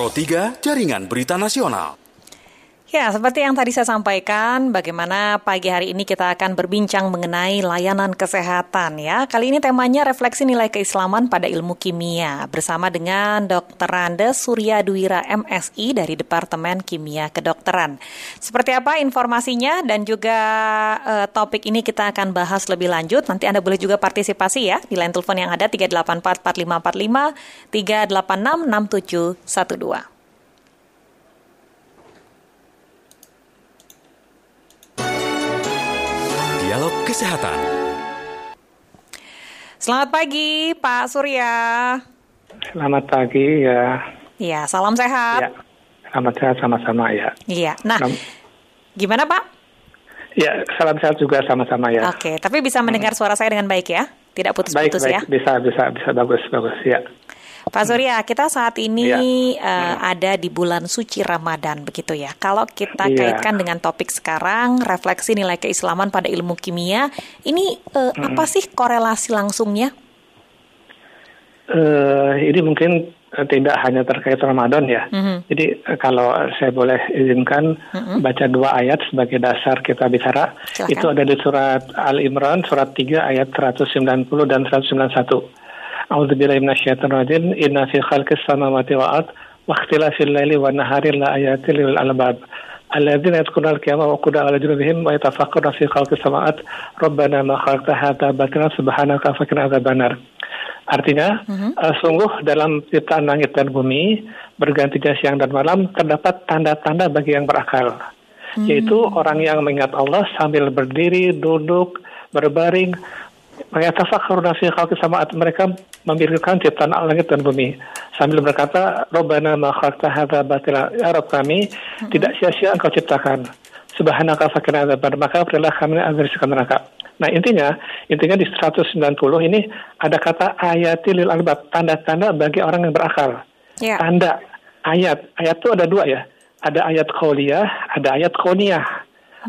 Pro 3 Jaringan Berita Nasional. Ya, seperti yang tadi saya sampaikan, bagaimana pagi hari ini kita akan berbincang mengenai layanan kesehatan ya. Kali ini temanya refleksi nilai keislaman pada ilmu kimia bersama dengan Dr. Randa Surya Duwira MSI dari Departemen Kimia Kedokteran. Seperti apa informasinya dan juga uh, topik ini kita akan bahas lebih lanjut. Nanti Anda boleh juga partisipasi ya di line telepon yang ada 384 4545 Dialog Kesehatan. Selamat pagi, Pak Surya. Selamat pagi ya. Iya, salam sehat. Ya, selamat sehat sama-sama ya. Iya. Nah, Salam. gimana Pak? Ya, salam sehat juga sama-sama ya. Oke, tapi bisa mendengar suara saya dengan baik ya? Tidak baik, putus-putus baik, ya? bisa, bisa, bisa bagus, bagus ya. Pak Surya, kita saat ini Iya. eh, ada di bulan suci Ramadan begitu ya. Kalau kita Iya. kaitkan dengan topik sekarang, refleksi nilai keislaman pada ilmu kimia, ini eh, apa sih korelasi langsungnya? Eh, ini mungkin tidak hanya terkait Ramadan ya. Mhm. Jadi kalau saya boleh izinkan baca dua ayat sebagai dasar kita bicara. Silakan. Itu ada di surat Al Imran surat 3 ayat 190 dan 191. A'udzubillahi minasyaitonir rajim. Inna fi khalqis samawati wal ard wa ikhtilafil laili wan nahari la ayatin lil albab. الذين يذكرون القيامة وقعودا على جنوبهم ويتفكرون في خلق السماوات ربنا ما خلقت هذا باطلا سبحانك فقنا عذاب النار Artinya, eh, sungguh dalam ciptaan langit dan bumi, bergantinya siang dan malam, terdapat tanda-tanda bagi yang berakal. Yaitu orang yang mengingat Allah sambil berdiri, duduk, berbaring, Mayatafakkaruna fi khalqis samawati mereka memikirkan ciptaan langit dan bumi. Sambil berkata Rabbana ma khalaqta hadza batila. Ya Rabb kami tidak sia-sia engkau ciptakan. Subhanaka fakina adzaban. Maka berilah kami agar risiko neraka. Nah intinya intinya di 190 ini ada kata ayati lil albab tanda-tanda bagi orang yang berakal. Ya. tanda ayat. Ayat itu ada dua ya. Ada ayat qauliyah ada ayat kauniyah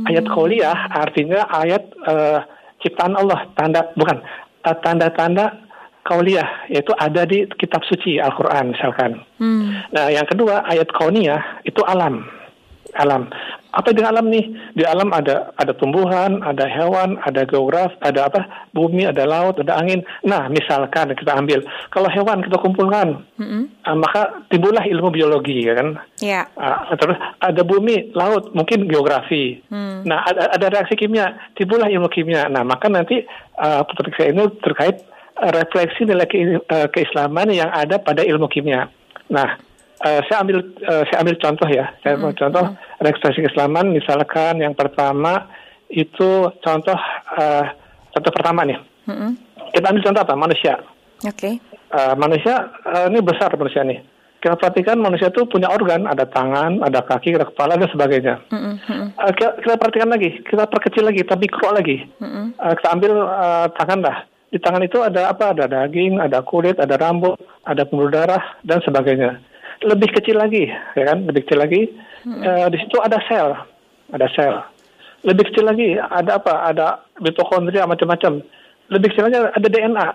ayat qauliyah artinya ayat eh, ciptaan Allah tanda bukan tanda-tanda kauliyah yaitu ada di kitab suci Al-Qur'an misalkan. Hmm. nah yang kedua ayat kauniyah itu alam. Alam apa di alam nih? Di alam ada ada tumbuhan ada hewan ada geograf ada apa? Bumi ada laut ada angin. Nah misalkan kita ambil kalau hewan kita kumpulkan Mm-mm. Ah, maka timbullah ilmu biologi ya kan? Ya. Ah, terus ada bumi laut mungkin geografi. Hmm. nah ada, ada reaksi kimia timbullah ilmu kimia. Nah maka nanti uh, saya ini terkait uh, refleksi nilai ke- uh, keislaman yang ada pada ilmu kimia. Nah uh, saya ambil uh, saya ambil contoh ya saya mau contoh refleksi keislaman misalkan yang pertama itu contoh uh, contoh pertama nih Mm-mm. kita ambil contoh apa manusia Oke. Uh, manusia uh, ini besar manusia nih. Kita perhatikan manusia itu punya organ, ada tangan, ada kaki, ada kepala dan sebagainya. Mm-mm. Mm-mm. Uh, kita, kita perhatikan lagi, kita perkecil lagi, kita mikro lagi. Mm-mm. Uh, kita ambil uh, tangan dah. Di tangan itu ada apa? Ada daging, ada kulit, ada rambut, ada pembuluh darah dan sebagainya. Lebih kecil lagi, ya kan? Lebih kecil lagi. Uh, di situ ada sel, ada sel. Lebih kecil lagi ada apa? Ada mitokondria macam-macam. Lebih kecil lagi ada DNA.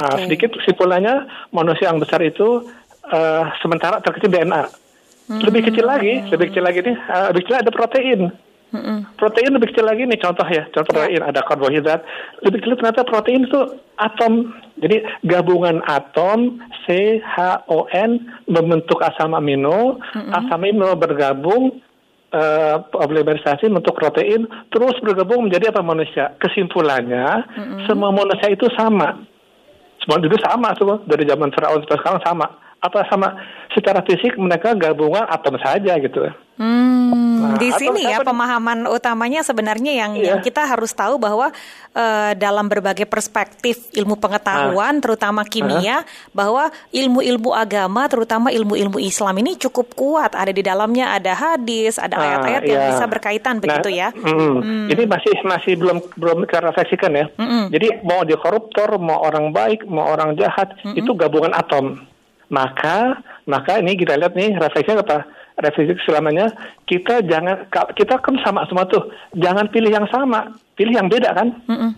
Ah, Oke. sedikit kesimpulannya manusia yang besar itu eh, sementara terkecil DNA. Lebih kecil lagi, lebih kecil lagi nih, eh, lebih kecil ada protein. Mm-mm. Protein lebih kecil lagi nih contoh ya, contoh protein ada karbohidrat. Lebih kecil ternyata protein itu atom. Jadi gabungan atom C H O N membentuk asam amino, asam amino bergabung eh, polimerisasi membentuk protein, terus bergabung menjadi apa manusia. Kesimpulannya semua manusia itu sama. Semua dulu sama semua dari zaman Firaun sampai sekarang sama. Apa sama secara fisik mereka gabungan atom saja gitu. Hmm, Nah, di sini ya siapa- pemahaman utamanya sebenarnya yang, Iya. yang kita harus tahu bahwa eh, dalam berbagai perspektif ilmu pengetahuan, terutama kimia, bahwa ilmu-ilmu agama, terutama ilmu-ilmu Islam ini cukup kuat. Ada di dalamnya ada hadis, ada Ah, ayat-ayat yang iya. bisa berkaitan begitu Nah, ya. mm, Ini masih masih belum belum kita refleksikan ya. Mm-mm. Jadi mau dia koruptor, mau orang baik, mau orang jahat, itu gabungan atom. Maka maka ini kita lihat nih refleksinya apa? Refleksi selamanya kita jangan kita kan sama semua tuh. Jangan pilih yang sama, pilih yang beda kan? Mm-mm.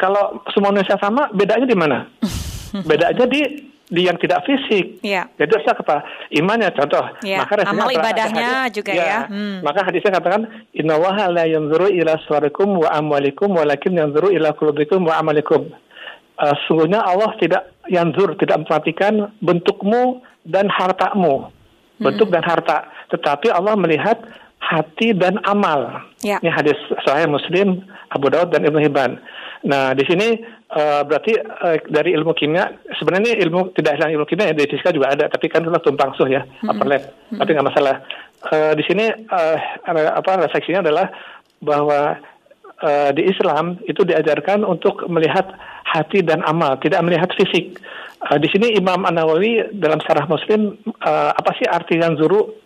Kalau semua Indonesia sama, bedanya di mana? Bedanya di di yang tidak fisik. Ya. Jadi dosa apa? Imannya contoh. Ya. Maka Amal ibadahnya hadis- juga ya. Hmm. Maka hadisnya katakan Inna waha la yanzuru ila suwarikum wa amwalikum walakin yanzuru ila qulubikum wa amalikum. Uh, sungguhnya Allah tidak yanzur, tidak memperhatikan bentukmu dan hartamu. Bentuk dan harta. Tetapi Allah melihat hati dan amal. Ya. Ini hadis Sahih Muslim, Abu Daud dan Ibnu Hibban. Nah, di sini eh, berarti eh, dari ilmu kimia sebenarnya ilmu tidak hanya ilmu kimia ya di fisika juga ada, tapi kan itu tumpang suh ya, upper lab. Tapi nggak masalah. Eh, di sini ada- apa refleksinya adalah bahwa eh, di Islam itu diajarkan untuk melihat hati dan amal, tidak melihat fisik. Eh, di sini Imam An Nawawi dalam Sarah Muslim eh, apa sih arti yang zuru?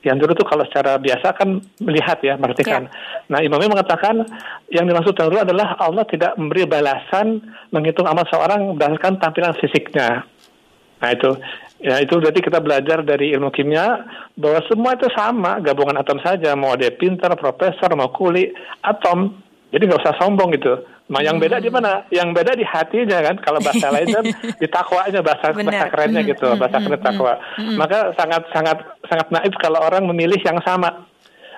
Yang zuru itu kalau secara biasa kan melihat ya, perhatikan. Nah, Imamnya mengatakan yang dimaksud zuru adalah Allah tidak memberi balasan menghitung amal seorang berdasarkan tampilan fisiknya. Nah itu, ya itu berarti kita belajar dari ilmu kimia bahwa semua itu sama, gabungan atom saja. Mau dia pintar, profesor, mau kuli, atom. Jadi nggak usah sombong gitu. Nah yang beda di mana? Yang beda di hatinya kan. Kalau bahasa lain kan di takwanya bahasa Benar. bahasa kerennya gitu, mm, bahasa mm, keren takwa. Maka sangat sangat sangat naif kalau orang memilih yang sama.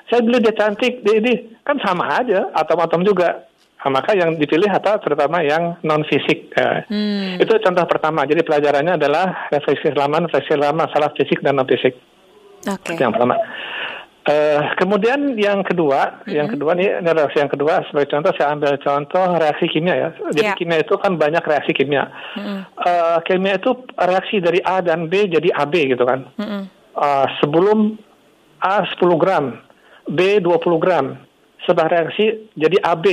Saya beli dia cantik, dia ini kan sama aja, atom-atom juga. Nah, maka yang dipilih apa terutama yang non fisik. Ya. Hmm. Itu contoh pertama. Jadi pelajarannya adalah refleksi Islaman, refleksi Islam masalah fisik dan non fisik. Oke. Itu yang pertama. Eh, kemudian yang kedua, yang kedua nih ini reaksi yang kedua sebagai contoh saya ambil contoh reaksi kimia ya. Jadi Ya. kimia itu kan banyak reaksi kimia. Mm-mm. Eh, kimia itu reaksi dari A dan B jadi AB gitu kan. Mm-mm. Eh, sebelum A 10 gram, B 20 gram, setelah reaksi jadi AB.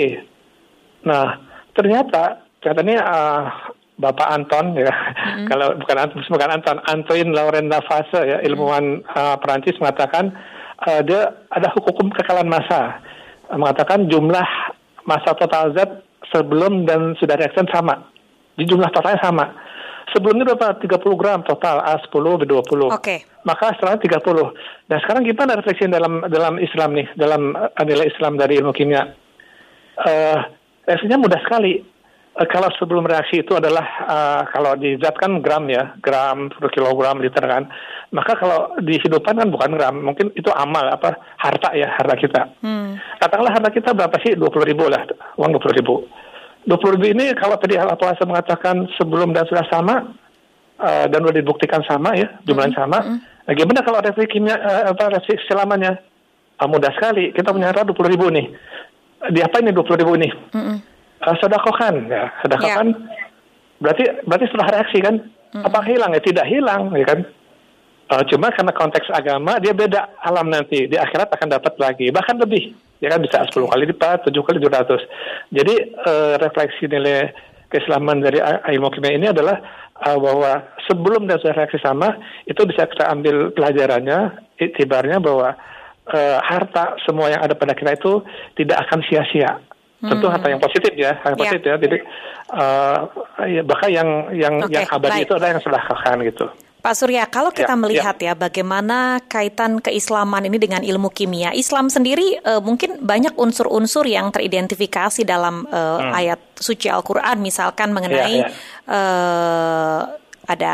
Nah, ternyata katanya eh, Bapak Anton ya, kalau bukan Anton, bukan Anton, Antoine Laurent Lavasse ya, ilmuwan eh, Perancis mengatakan eh, dia ada hukum kekalan massa, Eh, mengatakan jumlah massa total zat sebelum dan sudah reaksi sama, di jumlah totalnya sama. Sebelumnya berapa? 30 gram total A10 B20 Oke. maka setelah 30. Nah sekarang gimana refleksi dalam dalam Islam nih, dalam eh, nilai Islam dari ilmu kimia? Eh reaksinya mudah sekali. Eh, kalau sebelum reaksi itu adalah eh, kalau di zat kan gram ya, gram per kilogram liter kan. Maka kalau di hidupan kan bukan gram, mungkin itu amal apa harta ya harta kita. Hmm. Katakanlah harta kita berapa sih? 20 ribu lah, uang 20 ribu. 20 ribu ini kalau tadi al puasa mengatakan sebelum dan sudah sama, eh, dan sudah dibuktikan sama ya, jumlahnya sama. Nah, gimana kalau kimia, eh, apa refleksi selamannya? Ah, mudah sekali, kita punya harta 20 ribu nih. Di apa ini 20 ribu nih? Mm-mm. Uh, sodakokan, ya, sodakokan. Berarti berarti setelah reaksi kan, apakah hilang ya? Tidak hilang, ya kan? Uh, cuma karena konteks agama dia beda alam nanti. Di akhirat akan dapat lagi. Bahkan lebih. Ya kan bisa 10 kali lipat 7 kali 700 jadi uh, refleksi nilai keislaman dari ilmu kimia ini adalah uh, bahwa sebelum dan setelah reaksi sama itu bisa kita ambil pelajarannya itibarnya bahwa uh, harta semua yang ada pada kita itu tidak akan sia-sia. Tentu harta yang positif ya yang Ya. positif ya. Jadi uh, bahkan yang yang Oke, yang abadi baik. itu adalah yang sedekahkan gitu Pak Surya, kalau kita Ya, melihat ya. bagaimana kaitan keislaman ini dengan ilmu kimia, Islam sendiri eh, mungkin banyak unsur-unsur yang teridentifikasi dalam eh, ayat suci Al-Qur'an misalkan mengenai Hmm. Ya, eh, ada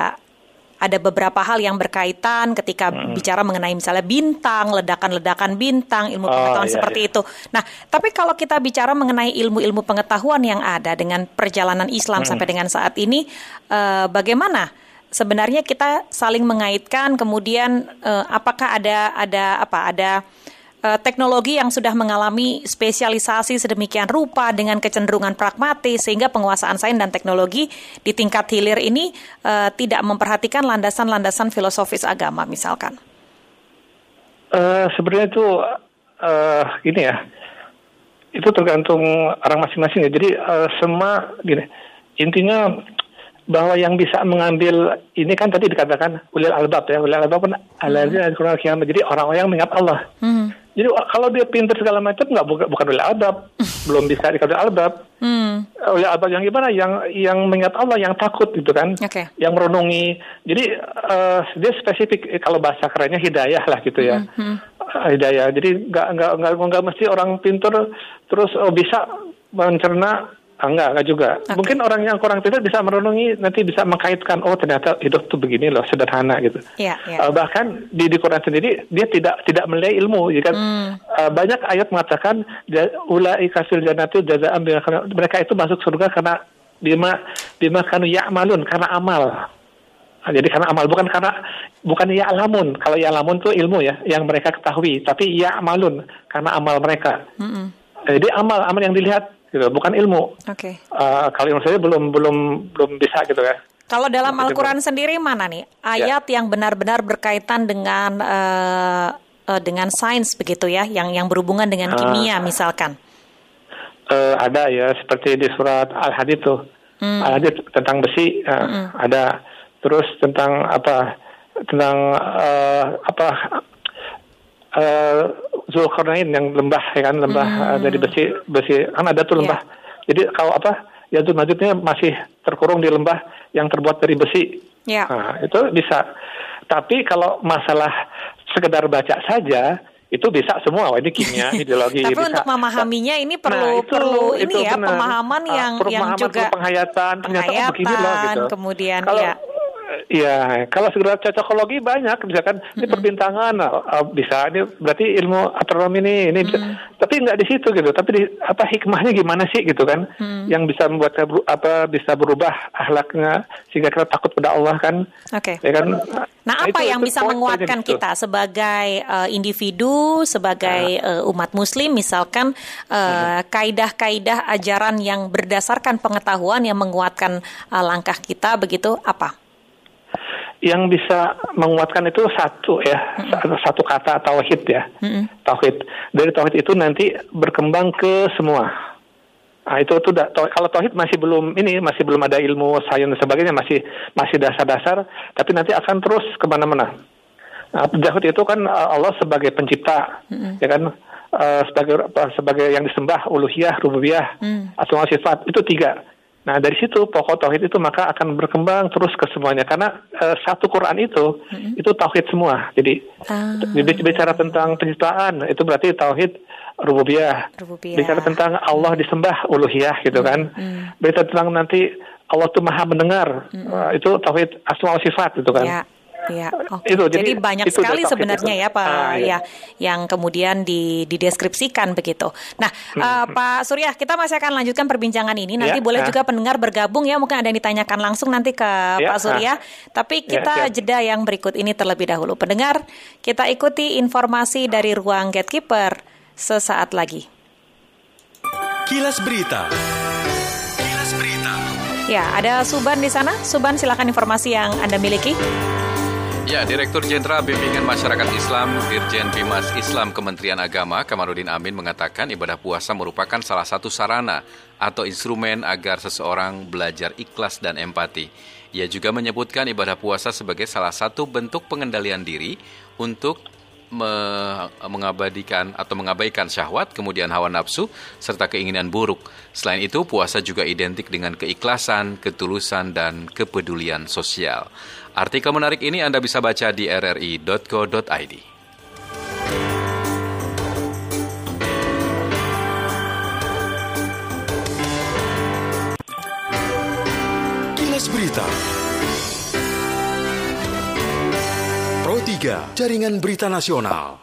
ada beberapa hal yang berkaitan ketika Hmm. bicara mengenai misalnya bintang, ledakan-ledakan bintang, ilmu Oh, pengetahuan iya, seperti iya. itu. Nah, tapi kalau kita bicara mengenai ilmu-ilmu pengetahuan yang ada dengan perjalanan Islam Hmm. sampai dengan saat ini, bagaimana sebenarnya kita saling mengaitkan? Kemudian, eh, apakah ada ada apa? Ada eh, teknologi yang sudah mengalami spesialisasi sedemikian rupa dengan kecenderungan pragmatis sehingga penguasaan sains dan teknologi di tingkat hilir ini eh, tidak memperhatikan landasan-landasan filosofis agama, misalkan. Eh, sebenarnya itu eh gini ya, itu tergantung orang masing-masing ya. Jadi eh, semua gini, intinya bahwa yang bisa mengambil ini kan tadi dikatakan ulil albab ya, ulil albab kan alazina yadhkuruna qiyamah. Jadi orang-orang yang mengingat Allah. Hmm. Jadi kalau dia pintar segala macam nggak bukan bukan ulil albab, belum bisa dikatakan albab. Hmm. Ulil albab yang gimana? Yang yang mengingat Allah, yang takut gitu kan? Oke. yang merenungi. Jadi eh, dia spesifik eh, kalau bahasa kerennya hidayah lah gitu ya. Hmm, Eh, hidayah. Jadi nggak nggak nggak mesti orang pintar terus oh, bisa mencerna enggak, enggak juga. Okay. Mungkin orang yang kurang tidur bisa merenungi, nanti bisa mengkaitkan, oh ternyata hidup tuh begini loh, sederhana gitu. Yeah, yeah. Uh, bahkan di, di Quran sendiri dia tidak tidak menilai ilmu, ya kan? Mm. Uh, banyak ayat mengatakan ulai kafir jannatu jazaan mereka itu masuk surga karena bima bima kanu ya'malun karena amal. Nah, jadi karena amal bukan karena bukan ya alamun. Kalau ya alamun tuh ilmu ya yang mereka ketahui, tapi ya amalun karena amal mereka. Mm -mm. Jadi amal amal yang dilihat gitu, bukan ilmu. Oke. Okay. Uh, kalau ilmu saya belum belum belum bisa gitu ya. Kalau dalam Al-Quran sendiri mana nih ayat ya. yang benar-benar berkaitan dengan uh, uh, dengan sains begitu ya, yang yang berhubungan dengan uh, kimia misalkan? Uh, ada ya, seperti di surat Al-Hadid tuh, hmm. Al-Hadid tentang besi uh, hmm. ada, terus tentang apa? Tentang uh, apa? Uh, Zulkarnain yang lembah ya kan lembah hmm. uh, dari besi besi kan ada tuh lembah. Yeah. Jadi kalau apa ya tuh Majidnya masih terkurung di lembah yang terbuat dari besi. Yeah. Nah, itu bisa. Tapi kalau masalah sekedar baca saja itu bisa semua Wah, ini kimia ideologi tapi bisa. untuk memahaminya ini perlu nah, itu, perlu ini itu ya benar. pemahaman ah, yang uh, yang juga penghayatan ternyata oh, begini loh gitu kemudian kalau, ya Iya, kalau segera cocokologi banyak, misalkan mm-hmm. ini perbintangan uh, bisa, ini berarti ilmu astronomi ini, ini bisa, mm-hmm. tapi nggak di situ gitu, tapi di, apa hikmahnya gimana sih gitu kan, mm-hmm. yang bisa membuat apa bisa berubah akhlaknya sehingga kita takut pada Allah kan, Oke. Okay. Ya kan. Nah, nah apa itu, yang itu bisa menguatkan kita sebagai uh, individu, sebagai uh, umat Muslim, misalkan uh, mm-hmm. kaidah-kaidah ajaran yang berdasarkan pengetahuan yang menguatkan uh, langkah kita begitu apa? Yang bisa menguatkan itu satu ya mm-hmm. satu kata tauhid ya mm-hmm. tauhid dari tauhid itu nanti berkembang ke semua nah itu tuh kalau tauhid masih belum ini masih belum ada ilmu sains dan sebagainya masih masih dasar-dasar tapi nanti akan terus ke mana-mana nah, tauhid itu kan eh, Allah sebagai pencipta mm-hmm. ya kan uh, sebagai sebagai yang disembah uluhiyah rububiyah mm. asma sifat itu tiga Nah dari situ pokok tauhid itu maka akan berkembang terus ke semuanya karena uh, satu Quran itu mm-hmm. itu tauhid semua. Jadi ah. bicara tentang penciptaan itu berarti tauhid rububiyah. rububiyah. Bicara tentang Allah disembah uluhiyah gitu kan. Mm-hmm. Bicara tentang nanti Allah itu maha mendengar mm-hmm. uh, itu tauhid asma wa sifat gitu kan. Ya. Ya, okay. itu, jadi, jadi banyak itu sekali sebenarnya itu. ya Pak ah, ya. ya yang kemudian di, dideskripsikan begitu. Nah, hmm. uh, Pak Surya, kita masih akan lanjutkan perbincangan ini. Nanti ya, boleh ya. juga pendengar bergabung ya, mungkin ada yang ditanyakan langsung nanti ke ya, Pak Surya. Ah. Tapi ya, kita ya, jeda yang berikut ini terlebih dahulu. Pendengar, kita ikuti informasi dari ruang Gatekeeper sesaat lagi. Kilas Berita. Kilas Berita. Ya, ada Suban di sana. Suban, silakan informasi yang Anda miliki. Ya, Direktur Jenderal Bimbingan Masyarakat Islam Dirjen Bimas Islam Kementerian Agama Kamarudin Amin mengatakan ibadah puasa merupakan salah satu sarana atau instrumen agar seseorang belajar ikhlas dan empati. Ia juga menyebutkan ibadah puasa sebagai salah satu bentuk pengendalian diri untuk me mengabadikan atau mengabaikan syahwat, kemudian hawa nafsu, serta keinginan buruk. Selain itu, puasa juga identik dengan keikhlasan, ketulusan, dan kepedulian sosial. Artikel menarik ini Anda bisa baca di rri.co.id. Berita 3 Jaringan Berita Nasional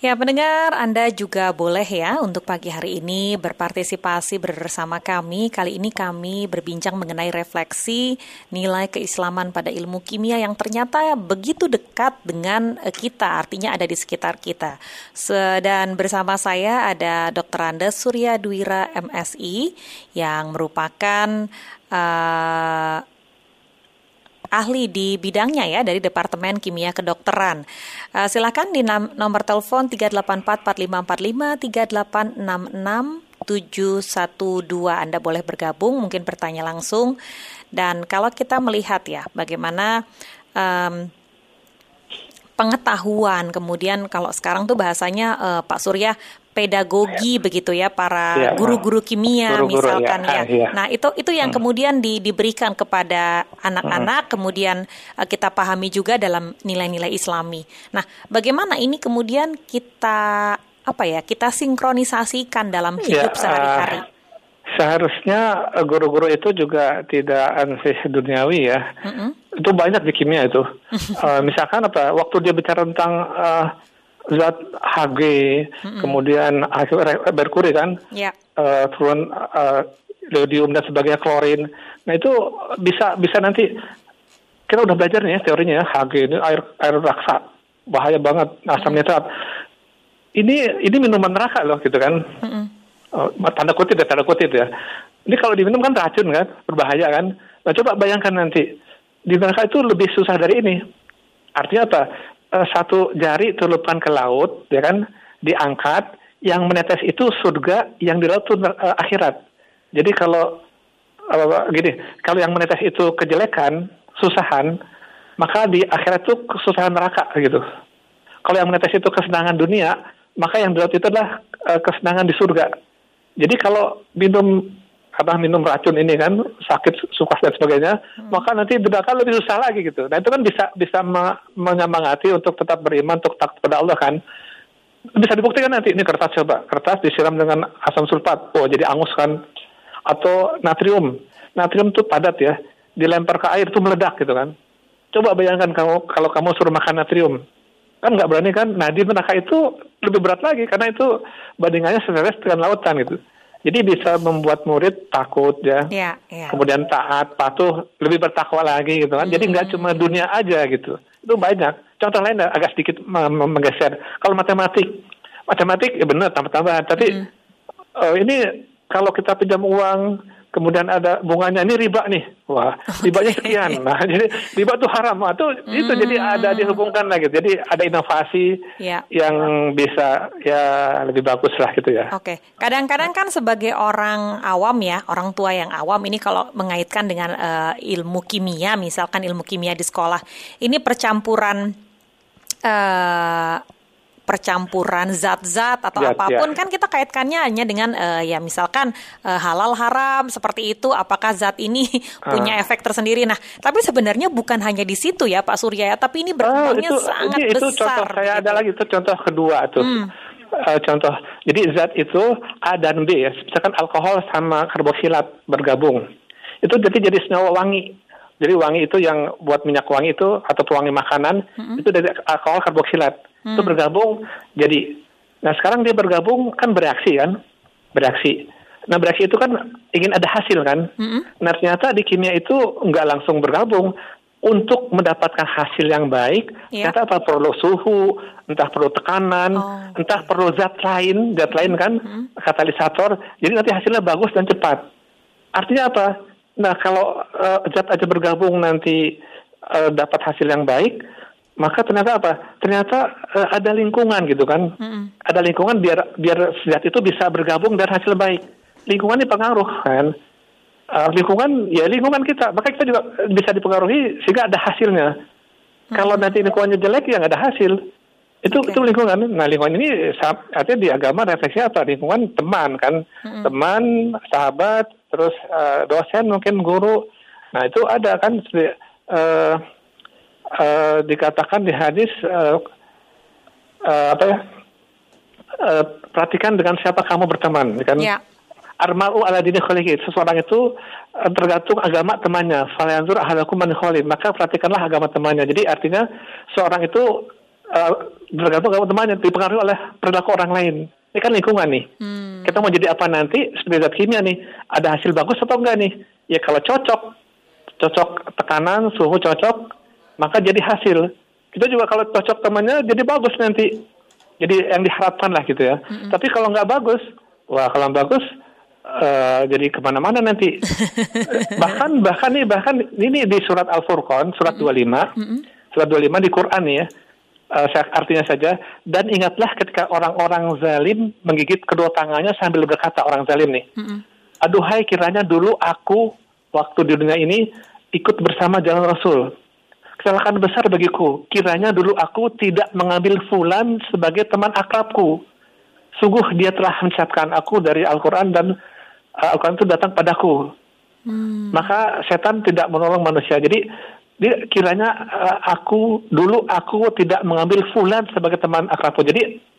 Ya, pendengar, Anda juga boleh ya untuk pagi hari ini berpartisipasi bersama kami. Kali ini kami berbincang mengenai refleksi nilai keislaman pada ilmu kimia yang ternyata begitu dekat dengan eh, kita, artinya ada di sekitar kita. Dan bersama saya ada Dr. Andes Surya Dwira MSI yang merupakan uh, ahli di bidangnya ya dari Departemen Kimia Kedokteran. Uh, silakan di nomor telepon 384 4545 3866 712 Anda boleh bergabung, mungkin bertanya langsung. Dan kalau kita melihat ya bagaimana um, pengetahuan, kemudian kalau sekarang tuh bahasanya uh, Pak Surya pedagogi ya. begitu ya para ya. guru-guru kimia guru-guru, misalkan ya. ya. ya. Nah, itu itu yang hmm. kemudian di, diberikan kepada anak-anak hmm. kemudian uh, kita pahami juga dalam nilai-nilai Islami. Nah, bagaimana ini kemudian kita apa ya? Kita sinkronisasikan dalam ya, hidup ya, sehari-hari. Seharusnya eh, guru-guru itu juga tidak ansih duniawi ya. Itu banyak di kimia itu. Eh, misalkan apa? Waktu dia bicara tentang eh, zat Hg, kemudian hasil re- merkuri kan, eh, turun eh, iodium dan sebagainya klorin. Nah itu bisa bisa nanti kita udah belajar nih ya teorinya ya Hg ini air air raksa bahaya banget asam nitrat. Ini ini minuman neraka loh gitu kan. Oh, tanda kutip ya tanda kutip ya. Ini kalau diminum kan racun kan, berbahaya kan. Nah coba bayangkan nanti di neraka itu lebih susah dari ini. Artinya apa? Eh, satu jari tulupkan ke laut, ya kan, diangkat, yang menetes itu surga, yang di laut itu eh, akhirat. Jadi kalau eh, gini, kalau yang menetes itu kejelekan, susahan, maka di akhirat itu kesusahan neraka gitu. Kalau yang menetes itu kesenangan dunia, maka yang di laut itu adalah eh, kesenangan di surga. Jadi kalau minum apa minum racun ini kan sakit sukas dan sebagainya, maka nanti neraka lebih susah lagi gitu. Nah itu kan bisa bisa me- menyemangati untuk tetap beriman untuk takut pada Allah kan. Bisa dibuktikan nanti ini kertas coba kertas disiram dengan asam sulfat, oh jadi angus kan. Atau natrium, natrium itu padat ya, dilempar ke air itu meledak gitu kan. Coba bayangkan kamu kalau kamu suruh makan natrium, kan nggak berani kan? Nah di neraka itu lebih berat lagi karena itu bandingannya sebenarnya dengan lautan gitu. Jadi bisa membuat murid takut ya, Ya, ya. kemudian taat, patuh, lebih bertakwa lagi gitu kan. Jadi nggak cuma dunia aja gitu. Itu banyak. Contoh lain agak sedikit me- me- menggeser. Kalau matematik, matematik ya benar tambah-tambahan. Tapi eh, ini kalau kita pinjam uang, kemudian ada bunganya ini riba nih, wah ribanya sekian. Nah jadi riba itu haram. Nah, itu itu jadi ada dihubungkan lagi. Jadi ada inovasi Ya. yang bisa ya lebih bagus lah gitu ya. Oke, kadang-kadang kan sebagai orang awam ya, orang tua yang awam ini kalau mengaitkan dengan eh, ilmu kimia, misalkan ilmu kimia di sekolah, ini percampuran eh percampuran zat-zat atau Zat, apa pun ya. kan kita kaitkannya hanya dengan eh, ya misalkan eh, halal haram seperti itu apakah zat ini punya efek tersendiri nah tapi sebenarnya bukan hanya di situ ya Pak Surya ya tapi ini Oh, berkembangnya itu, sangat ini- itu besar contoh saya gitu. ada lagi itu contoh kedua tuh. Eh, contoh. Jadi zat itu A dan B ya. Misalkan alkohol sama karboksilat bergabung. Itu jadi jadi senyawa wangi. Jadi wangi itu yang buat minyak wangi itu atau pewangi makanan itu dari alkohol karboksilat. Itu bergabung jadi Nah, sekarang dia bergabung kan bereaksi kan? Bereaksi. Nah, bereaksi itu kan ingin ada hasil kan? Nah, ternyata di kimia itu nggak langsung bergabung. Untuk mendapatkan hasil yang baik, Iya. ternyata apa perlu suhu, entah perlu tekanan, Oh, entah perlu zat lain, zat lain kan, katalisator. Jadi nanti hasilnya bagus dan cepat. Artinya apa? Nah, kalau eh, zat aja bergabung nanti eh, dapat hasil yang baik, maka ternyata apa? Ternyata eh, ada lingkungan gitu kan. Ada lingkungan biar biar zat itu bisa bergabung dan hasil baik. Lingkungan ini pengaruh kan. Eh, lingkungan ya lingkungan kita, maka kita juga bisa dipengaruhi sehingga ada hasilnya. Kalau nanti lingkungannya jelek ya nggak ada hasil. Itu Oke. itu lingkungan. Nah lingkungan ini artinya di agama refleksi apa? Lingkungan teman kan, teman, sahabat, terus eh, dosen mungkin guru. Nah itu ada kan seperti, eh, dikatakan di hadis eh, eh, apa ya? Eh, perhatikan dengan siapa kamu berteman, kan? Ya. Arma'u ala dini kholiqi. Seseorang itu tergantung agama temannya. Falyanzur ahalakum man khalid. Maka perhatikanlah agama temannya. Jadi artinya seorang itu tergantung agama temannya. Dipengaruhi oleh perilaku orang lain. Ini kan lingkungan nih. Kita mau jadi apa nanti seperti zat kimia nih. Ada hasil bagus atau enggak nih? Ya kalau cocok. Cocok tekanan, suhu cocok. Maka jadi hasil. Kita juga kalau cocok temannya jadi bagus nanti. Jadi yang diharapkan lah gitu ya. Tapi kalau nggak bagus, wah kalau bagus eh, jadi ke mana-mana nanti. bahkan bahkan nih bahkan ini di surat Al Furqan surat 25, surat 25 di Quran ya. Saya- artinya saja dan ingatlah ketika orang-orang zalim menggigit kedua tangannya sambil berkata orang zalim nih. Aduhai kiranya dulu aku waktu di dunia ini ikut bersama jalan Rasul. Kesalahan besar bagiku. Kiranya dulu aku tidak mengambil fulan sebagai teman akrabku. Sungguh dia telah mensiapkan aku dari Al-Quran dan uh, Al-Quran itu datang padaku. Maka setan tidak menolong manusia. Jadi dia kiranya uh, aku dulu aku tidak mengambil fulan sebagai teman akrabku. Jadi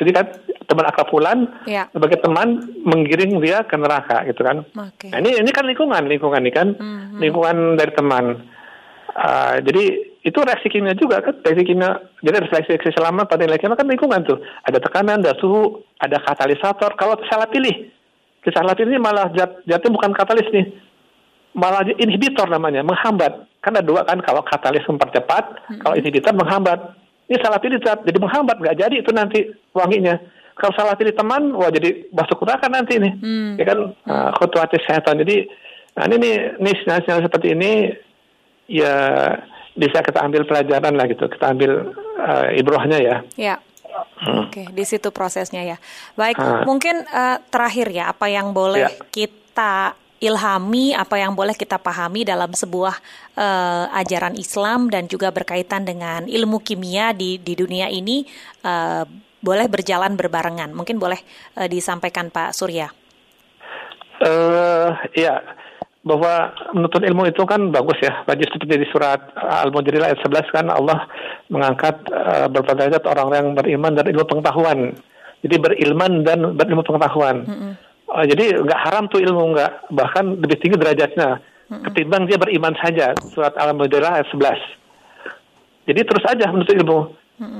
Jadi kan teman akrab fulan Ya. sebagai teman menggiring dia ke neraka gitu kan. Oke. Nah, ini ini kan lingkungan, lingkungan ini kan Mhm. lingkungan dari teman. Ah, jadi itu reaksi kimia juga kan, reaksi kimia. Jadi refleksi reaksi selama pada nilai kimia kan lingkungan tuh. Ada tekanan, ada suhu, ada katalisator. Kalau salah pilih, salah pilih ini malah jat, jatuh bukan katalis nih, malah inhibitor namanya, menghambat. Kan ada dua kan, kalau katalis mempercepat, kalau inhibitor menghambat. Ini salah pilih zat, jadi menghambat, nggak jadi itu nanti wanginya. Kalau salah pilih teman, wah jadi masuk neraka nanti nih. Hmm. Ya kan, uh, khutuatis setan. Jadi, nah ini nih, nih seperti ini, ya bisa kita ambil pelajaran lah gitu, kita ambil uh, ibrohnya ya. Ya. Oke, di situ prosesnya ya. Baik, Ah. mungkin eh, terakhir ya, apa yang boleh Ya. kita ilhami, apa yang boleh kita pahami dalam sebuah eh, ajaran Islam dan juga berkaitan dengan ilmu kimia di di dunia ini eh, boleh berjalan berbarengan. Mungkin boleh eh, disampaikan Pak Surya. eh ya, bahwa menuntut ilmu itu kan bagus ya. Bagi seperti di surat Al-Mujadilah ayat 11 kan Allah mengangkat uh, berderajat orang yang beriman dan ilmu pengetahuan. Jadi berilman dan berilmu pengetahuan. Uh, jadi nggak haram tuh ilmu nggak bahkan lebih tinggi derajatnya ketimbang dia beriman saja. Surat Al-Mujadilah ayat 11. Jadi terus aja menuntut ilmu.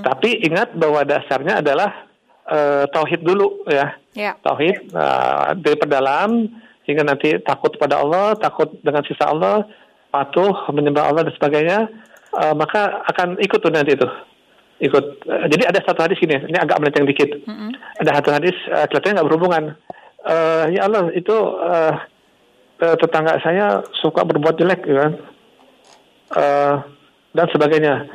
Tapi ingat bahwa dasarnya adalah eh, tauhid dulu ya Ya. tauhid uh, dari perdalam sehingga nanti takut pada Allah, takut dengan sisa Allah, patuh menyembah Allah dan sebagainya, uh, maka akan ikut tuh nanti itu. Ikut. Uh, jadi ada satu hadis ini, ini agak melenceng dikit. Ada satu hadis uh, kelihatannya nggak berhubungan. Uh, ya Allah itu uh, uh, tetangga saya suka berbuat jelek, gitu kan, Uh, dan sebagainya.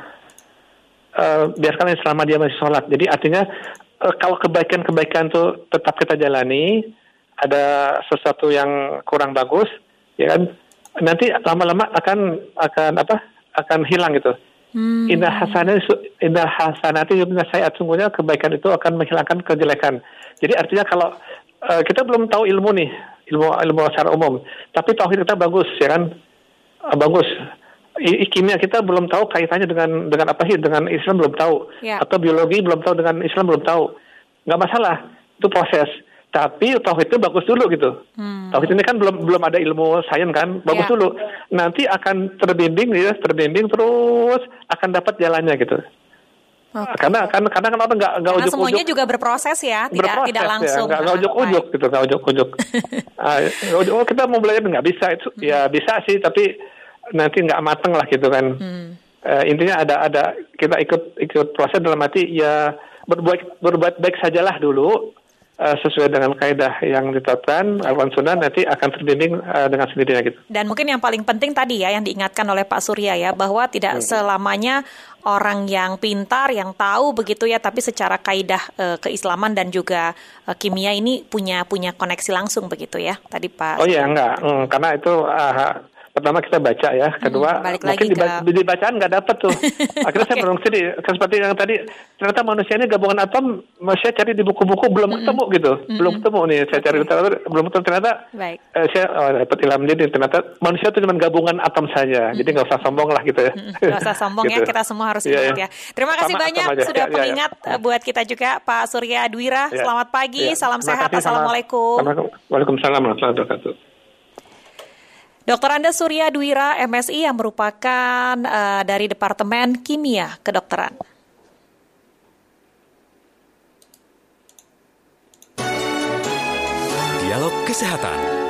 Uh, biarkan selama dia masih sholat. Jadi artinya eh, kalau kebaikan-kebaikan itu tetap kita jalani, ada sesuatu yang kurang bagus, ya kan? Nanti lama-lama akan akan apa? Akan hilang gitu. Hmm. Indah hasanati indah hasanati yumna sayat sungguhnya kebaikan itu akan menghilangkan kejelekan. Jadi artinya kalau eh, kita belum tahu ilmu nih, ilmu ilmu secara umum, tapi tauhid kita bagus, ya kan? Eh, bagus. I- kimia kita belum tahu kaitannya dengan dengan apa sih dengan Islam belum tahu Ya. atau biologi belum tahu dengan Islam belum tahu nggak masalah itu proses tapi tauhid itu bagus dulu gitu Hmm. tauhid ini kan belum belum ada ilmu sains kan bagus Ya. dulu nanti akan terbimbing ya terbimbing terus akan dapat jalannya gitu Oke. karena kan karena kan orang nggak nggak Karena ujuk semuanya ujuk juga berproses ya, tidak berproses tidak langsung. ya, nggak nggak Ah, ujuk-ujuk baik. gitu, nggak. Ah, oh kita mau belajar nggak bisa itu, ya bisa sih, tapi nanti nggak mateng lah gitu kan. Hmm. Eh, intinya ada ada kita ikut ikut proses dalam arti ya berbuat berbuat baik sajalah dulu eh, sesuai dengan kaidah yang ditetapkan awan sunnah nanti akan terbimbing eh, dengan sendirinya gitu. Dan mungkin yang paling penting tadi ya yang diingatkan oleh Pak Surya ya bahwa tidak selamanya orang yang pintar yang tahu begitu ya tapi secara kaidah eh, keislaman dan juga kimia ini punya punya koneksi langsung begitu ya tadi Pak. Oh iya enggak, Hmm, karena itu pertama kita baca ya, kedua balik mungkin di bacaan nggak dapet tuh. Akhirnya saya Oke. belum sedih, seperti yang tadi ternyata manusia ini gabungan atom, saya cari di buku-buku belum ketemu gitu, belum ketemu nih, saya cari literatur belum ketemu ternyata. Baik. eh, saya oh, dapat ilham jadi ternyata manusia itu cuma gabungan atom saja, jadi nggak usah sombong lah gitu ya. Gak usah sombong ya, Gitu. kita semua harus ingat iya. ya. Terima kasih Sama banyak aja. sudah Ya, ya, ya. pengingat eh, buat kita juga Pak Surya Dwira. Ya. Selamat pagi, Ya. salam Terima sehat, kasih, sama- Assalamualaikum. Waalaikumsalam warahmatullahi wabarakatuh. Dokter Anda Surya Dwira, MSI yang merupakan eh, dari Departemen Kimia Kedokteran. Dialog Kesehatan.